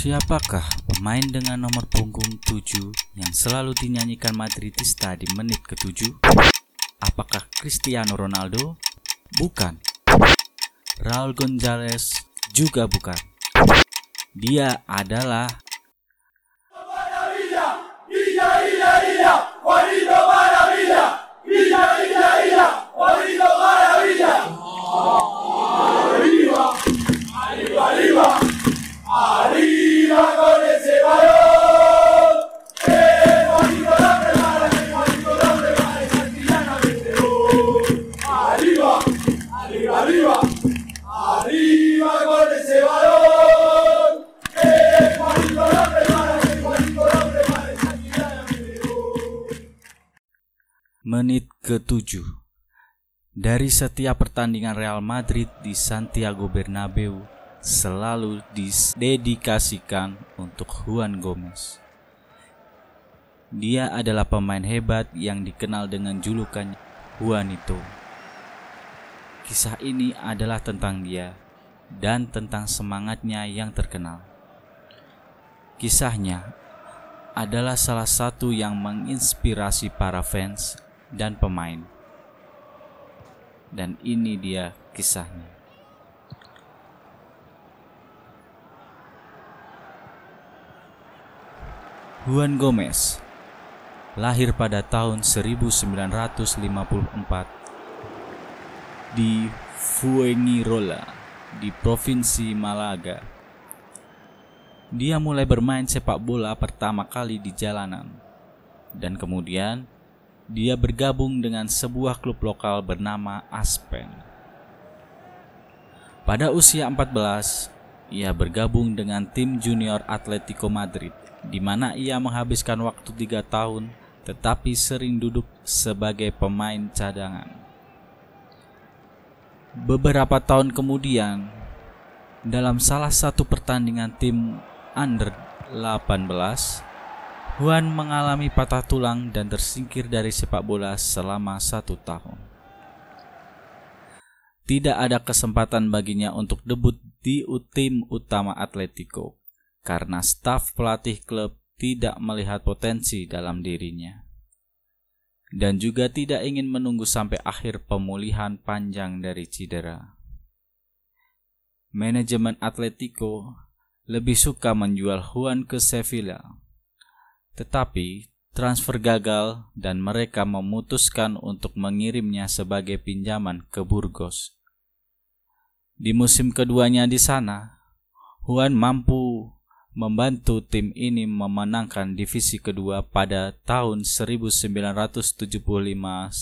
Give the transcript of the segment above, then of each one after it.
Siapakah pemain dengan nomor punggung 7 yang selalu dinyanyikan Madridista di menit ke-7? Apakah Cristiano Ronaldo? Bukan. Raul Gonzalez juga bukan. Dia adalah menit ke-7. Dari setiap pertandingan Real Madrid di Santiago Bernabeu selalu didedikasikan untuk Juan Gomez. Dia adalah pemain hebat yang dikenal dengan julukan Juanito. Kisah ini adalah tentang dia dan tentang semangatnya yang terkenal. Kisahnya adalah salah satu yang menginspirasi para fans dan pemain. Dan ini dia kisahnya. Juan Gomez lahir pada tahun 1954 di Fuengirola di Provinsi Malaga. Dia mulai bermain sepak bola pertama kali di jalanan dan kemudian dia bergabung dengan sebuah klub lokal bernama Aspen. Pada usia 14, ia bergabung dengan tim junior Atletico Madrid, di mana ia menghabiskan waktu tiga tahun tetapi sering duduk sebagai pemain cadangan. Beberapa tahun kemudian, dalam salah satu pertandingan tim under 18, Juan mengalami patah tulang dan tersingkir dari sepak bola selama satu tahun. Tidak ada kesempatan baginya untuk debut di tim utama Atletico karena staf pelatih klub tidak melihat potensi dalam dirinya. Dan juga tidak ingin menunggu sampai akhir pemulihan panjang dari cedera. Manajemen Atletico lebih suka menjual Juan ke Sevilla tetapi transfer gagal dan mereka memutuskan untuk mengirimnya sebagai pinjaman ke Burgos. Di musim keduanya di sana, Juan mampu membantu tim ini memenangkan divisi kedua pada tahun 1975-1976.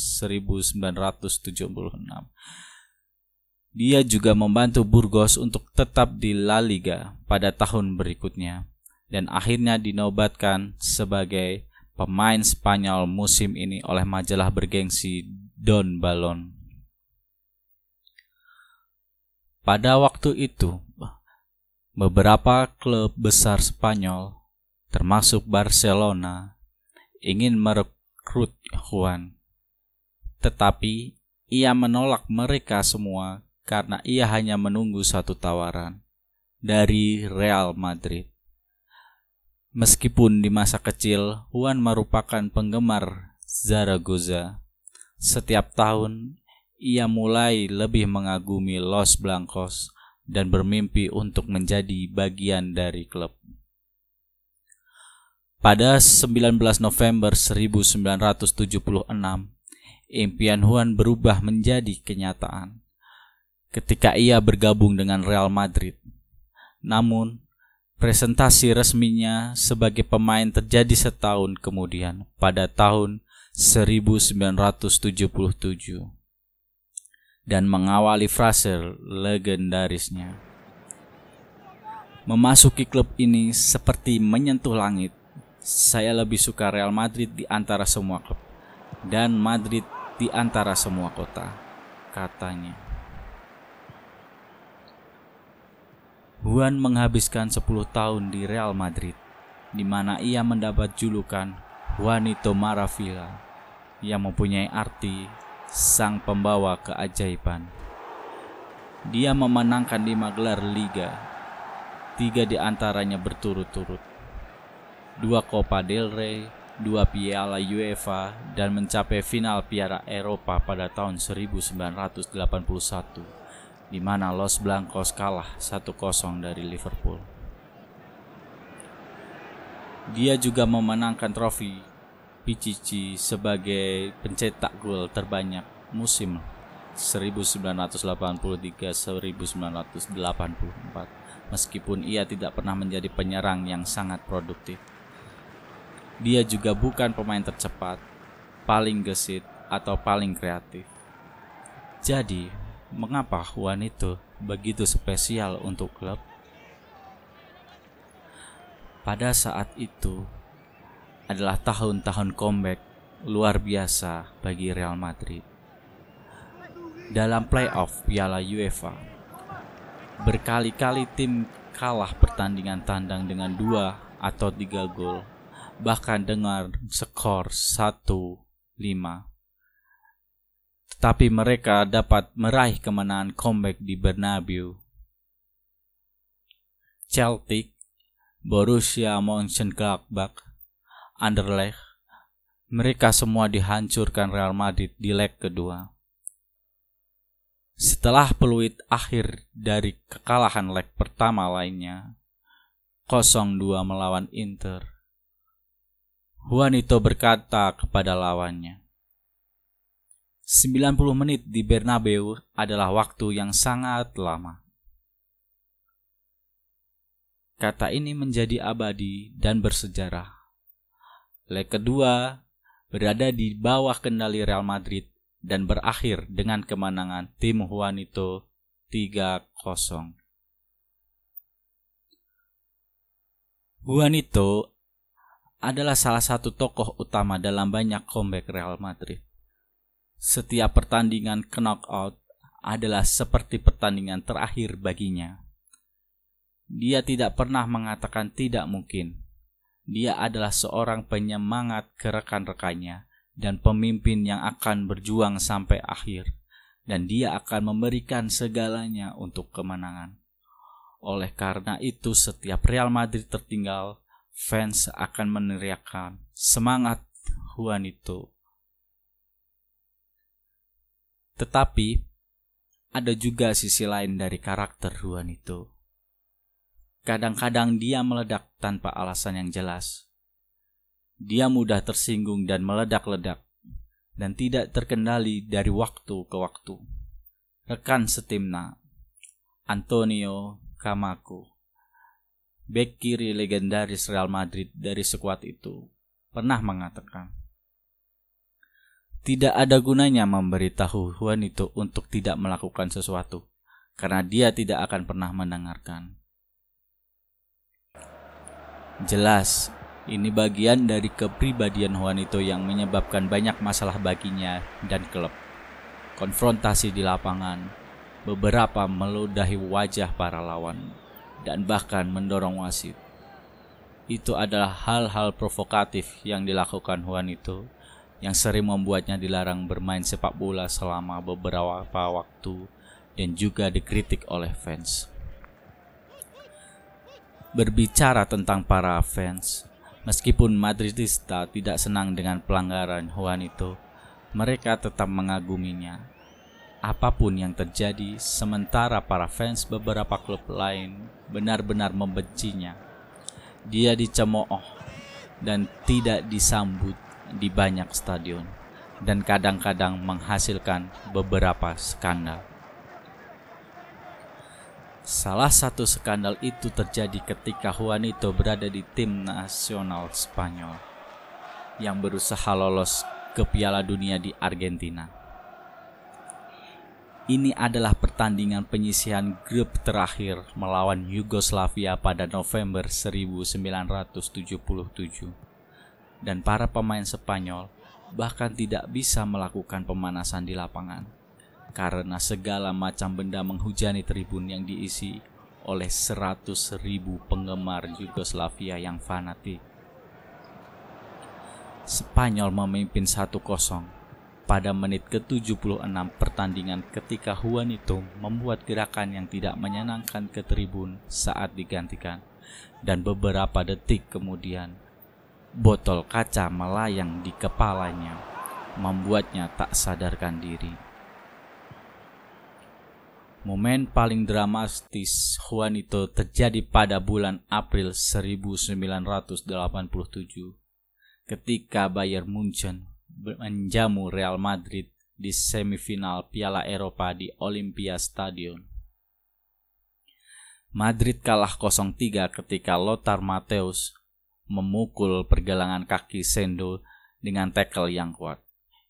Dia juga membantu Burgos untuk tetap di La Liga pada tahun berikutnya dan akhirnya dinobatkan sebagai pemain Spanyol musim ini oleh majalah bergengsi Don Balon. Pada waktu itu, beberapa klub besar Spanyol, termasuk Barcelona, ingin merekrut Juan. Tetapi ia menolak mereka semua karena ia hanya menunggu satu tawaran dari Real Madrid. Meskipun di masa kecil Juan merupakan penggemar Zaragoza, setiap tahun ia mulai lebih mengagumi Los Blancos dan bermimpi untuk menjadi bagian dari klub. Pada 19 November 1976, impian Juan berubah menjadi kenyataan ketika ia bergabung dengan Real Madrid. Namun, Presentasi resminya sebagai pemain terjadi setahun kemudian pada tahun 1977 dan mengawali frase legendarisnya. Memasuki klub ini seperti menyentuh langit. Saya lebih suka Real Madrid di antara semua klub dan Madrid di antara semua kota, katanya. Juan menghabiskan 10 tahun di Real Madrid, di mana ia mendapat julukan Juanito Maravilla yang mempunyai arti sang pembawa keajaiban. Dia memenangkan lima gelar liga, tiga di antaranya berturut-turut. Dua Copa del Rey, dua Piala UEFA, dan mencapai final Piala Eropa pada tahun 1981, di mana Los Blancos kalah 1-0 dari Liverpool. Dia juga memenangkan trofi Pichichi sebagai pencetak gol terbanyak musim 1983-1984 meskipun ia tidak pernah menjadi penyerang yang sangat produktif. Dia juga bukan pemain tercepat, paling gesit, atau paling kreatif. Jadi, mengapa Juan itu begitu spesial untuk klub? Pada saat itu adalah tahun-tahun comeback luar biasa bagi Real Madrid. Dalam playoff Piala UEFA Berkali-kali tim kalah pertandingan tandang dengan dua atau tiga gol, bahkan dengan skor 1-5. Tetapi mereka dapat meraih kemenangan comeback di Bernabeu. Celtic, Borussia Mönchengladbach, Anderlecht, mereka semua dihancurkan Real Madrid di leg kedua. Setelah peluit akhir dari kekalahan leg pertama lainnya, 0-2 melawan Inter, Juanito berkata kepada lawannya, 90 menit di Bernabeu adalah waktu yang sangat lama. Kata ini menjadi abadi dan bersejarah. Leg kedua berada di bawah kendali Real Madrid dan berakhir dengan kemenangan tim Juanito 3-0. Juanito adalah salah satu tokoh utama dalam banyak comeback Real Madrid. Setiap pertandingan knockout adalah seperti pertandingan terakhir baginya. Dia tidak pernah mengatakan tidak mungkin. Dia adalah seorang penyemangat ke rekan-rekannya dan pemimpin yang akan berjuang sampai akhir, dan dia akan memberikan segalanya untuk kemenangan. Oleh karena itu, setiap Real Madrid tertinggal, fans akan meneriakkan semangat Juanito. Tetapi ada juga sisi lain dari karakter Juanito. Kadang-kadang dia meledak tanpa alasan yang jelas dia mudah tersinggung dan meledak-ledak, dan tidak terkendali dari waktu ke waktu. Rekan setimna, Antonio Camacho, bek kiri legendaris Real Madrid dari skuad itu, pernah mengatakan, tidak ada gunanya memberitahu Juan itu untuk tidak melakukan sesuatu, karena dia tidak akan pernah mendengarkan. Jelas, ini bagian dari kepribadian Juanito yang menyebabkan banyak masalah baginya dan klub. Konfrontasi di lapangan, beberapa meludahi wajah para lawan, dan bahkan mendorong wasit. Itu adalah hal-hal provokatif yang dilakukan Juanito yang sering membuatnya dilarang bermain sepak bola selama beberapa waktu dan juga dikritik oleh fans. Berbicara tentang para fans, Meskipun Madridista tidak senang dengan pelanggaran Juanito, mereka tetap mengaguminya. Apa pun yang terjadi, sementara para fans beberapa klub lain benar-benar membencinya. Dia dicemooh dan tidak disambut di banyak stadion dan kadang-kadang menghasilkan beberapa skandal. Salah satu skandal itu terjadi ketika Juanito berada di tim nasional Spanyol yang berusaha lolos ke Piala Dunia di Argentina. Ini adalah pertandingan penyisihan grup terakhir melawan Yugoslavia pada November 1977 dan para pemain Spanyol bahkan tidak bisa melakukan pemanasan di lapangan karena segala macam benda menghujani tribun yang diisi oleh seratus ribu penggemar Yugoslavia yang fanatik. Spanyol memimpin 1-0, pada menit ke-76 pertandingan ketika Juanito membuat gerakan yang tidak menyenangkan ke tribun saat digantikan dan beberapa detik kemudian botol kaca melayang di kepalanya membuatnya tak sadarkan diri. Momen paling dramatis Juanito terjadi pada bulan April 1987 ketika Bayern Munchen menjamu Real Madrid di semifinal Piala Eropa di Olympia Stadion. Madrid kalah 0-3 ketika Lothar Matthäus memukul pergelangan kaki Sendo dengan tackle yang kuat.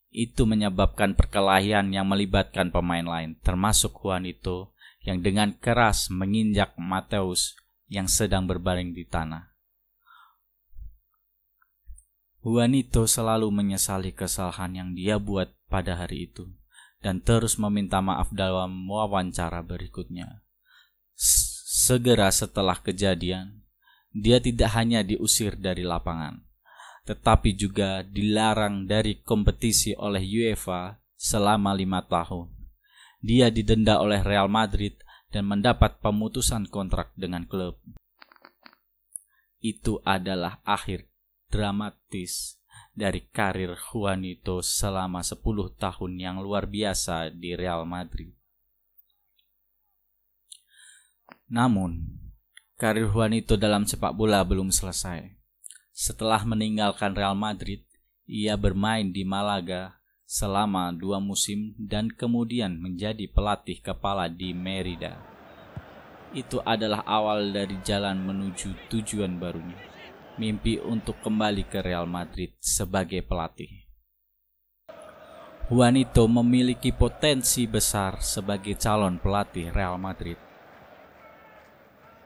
Itu menyebabkan perkelahian yang melibatkan pemain lain, termasuk Juanito yang dengan keras menginjak Matthäus yang sedang berbaring di tanah. Juanito selalu menyesali kesalahan yang dia buat pada hari itu dan terus meminta maaf dalam wawancara berikutnya. Segera setelah kejadian, dia tidak hanya diusir dari lapangan, tetapi juga dilarang dari kompetisi oleh UEFA selama lima tahun. Dia didenda oleh Real Madrid dan mendapat pemutusan kontrak dengan klub. Itu adalah akhir dramatis dari karir Juanito selama 10 tahun yang luar biasa di Real Madrid. Namun, karir Juanito dalam sepak bola belum selesai. Setelah meninggalkan Real Madrid, ia bermain di Malaga selama dua musim dan kemudian menjadi pelatih kepala di Merida. Itu adalah awal dari jalan menuju tujuan barunya mimpi untuk kembali ke Real Madrid sebagai pelatih. Juanito memiliki potensi besar sebagai calon pelatih Real Madrid.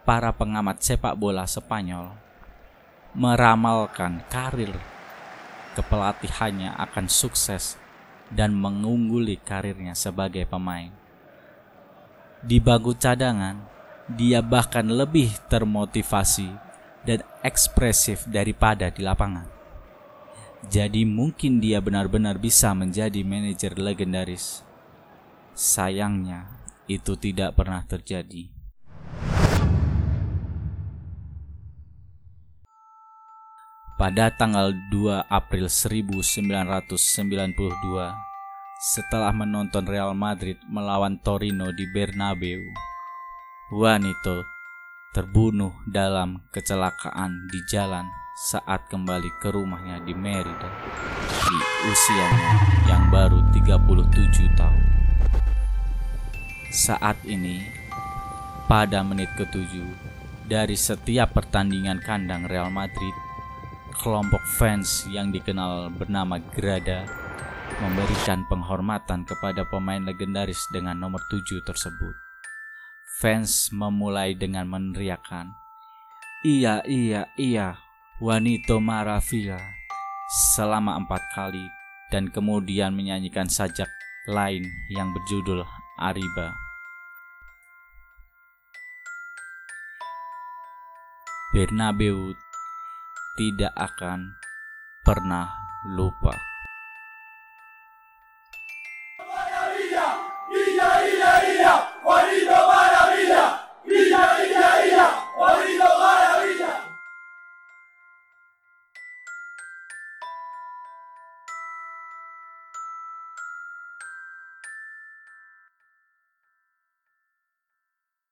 Para pengamat sepak bola Spanyol meramalkan karir kepelatihannya akan sukses dan mengungguli karirnya sebagai pemain. Di bangku cadangan, dia bahkan lebih termotivasi dan ekspresif daripada di lapangan. Jadi mungkin dia benar-benar bisa menjadi manajer legendaris. Sayangnya, itu tidak pernah terjadi. Pada tanggal 2 April 1992, setelah menonton Real Madrid melawan Torino di Bernabeu, Juanito terbunuh dalam kecelakaan di jalan saat kembali ke rumahnya di Merida di usianya yang baru 37 tahun. Saat ini, pada menit ketujuh dari setiap pertandingan kandang Real Madrid, kelompok fans yang dikenal bernama Grada memberikan penghormatan kepada pemain legendaris dengan nomor 7 tersebut. Fans memulai dengan meneriakkan, Iya, iya, iya, Wanito Maravilla selama empat kali dan kemudian menyanyikan sajak lain yang berjudul Ariba. Bernabeu tidak akan pernah lupa.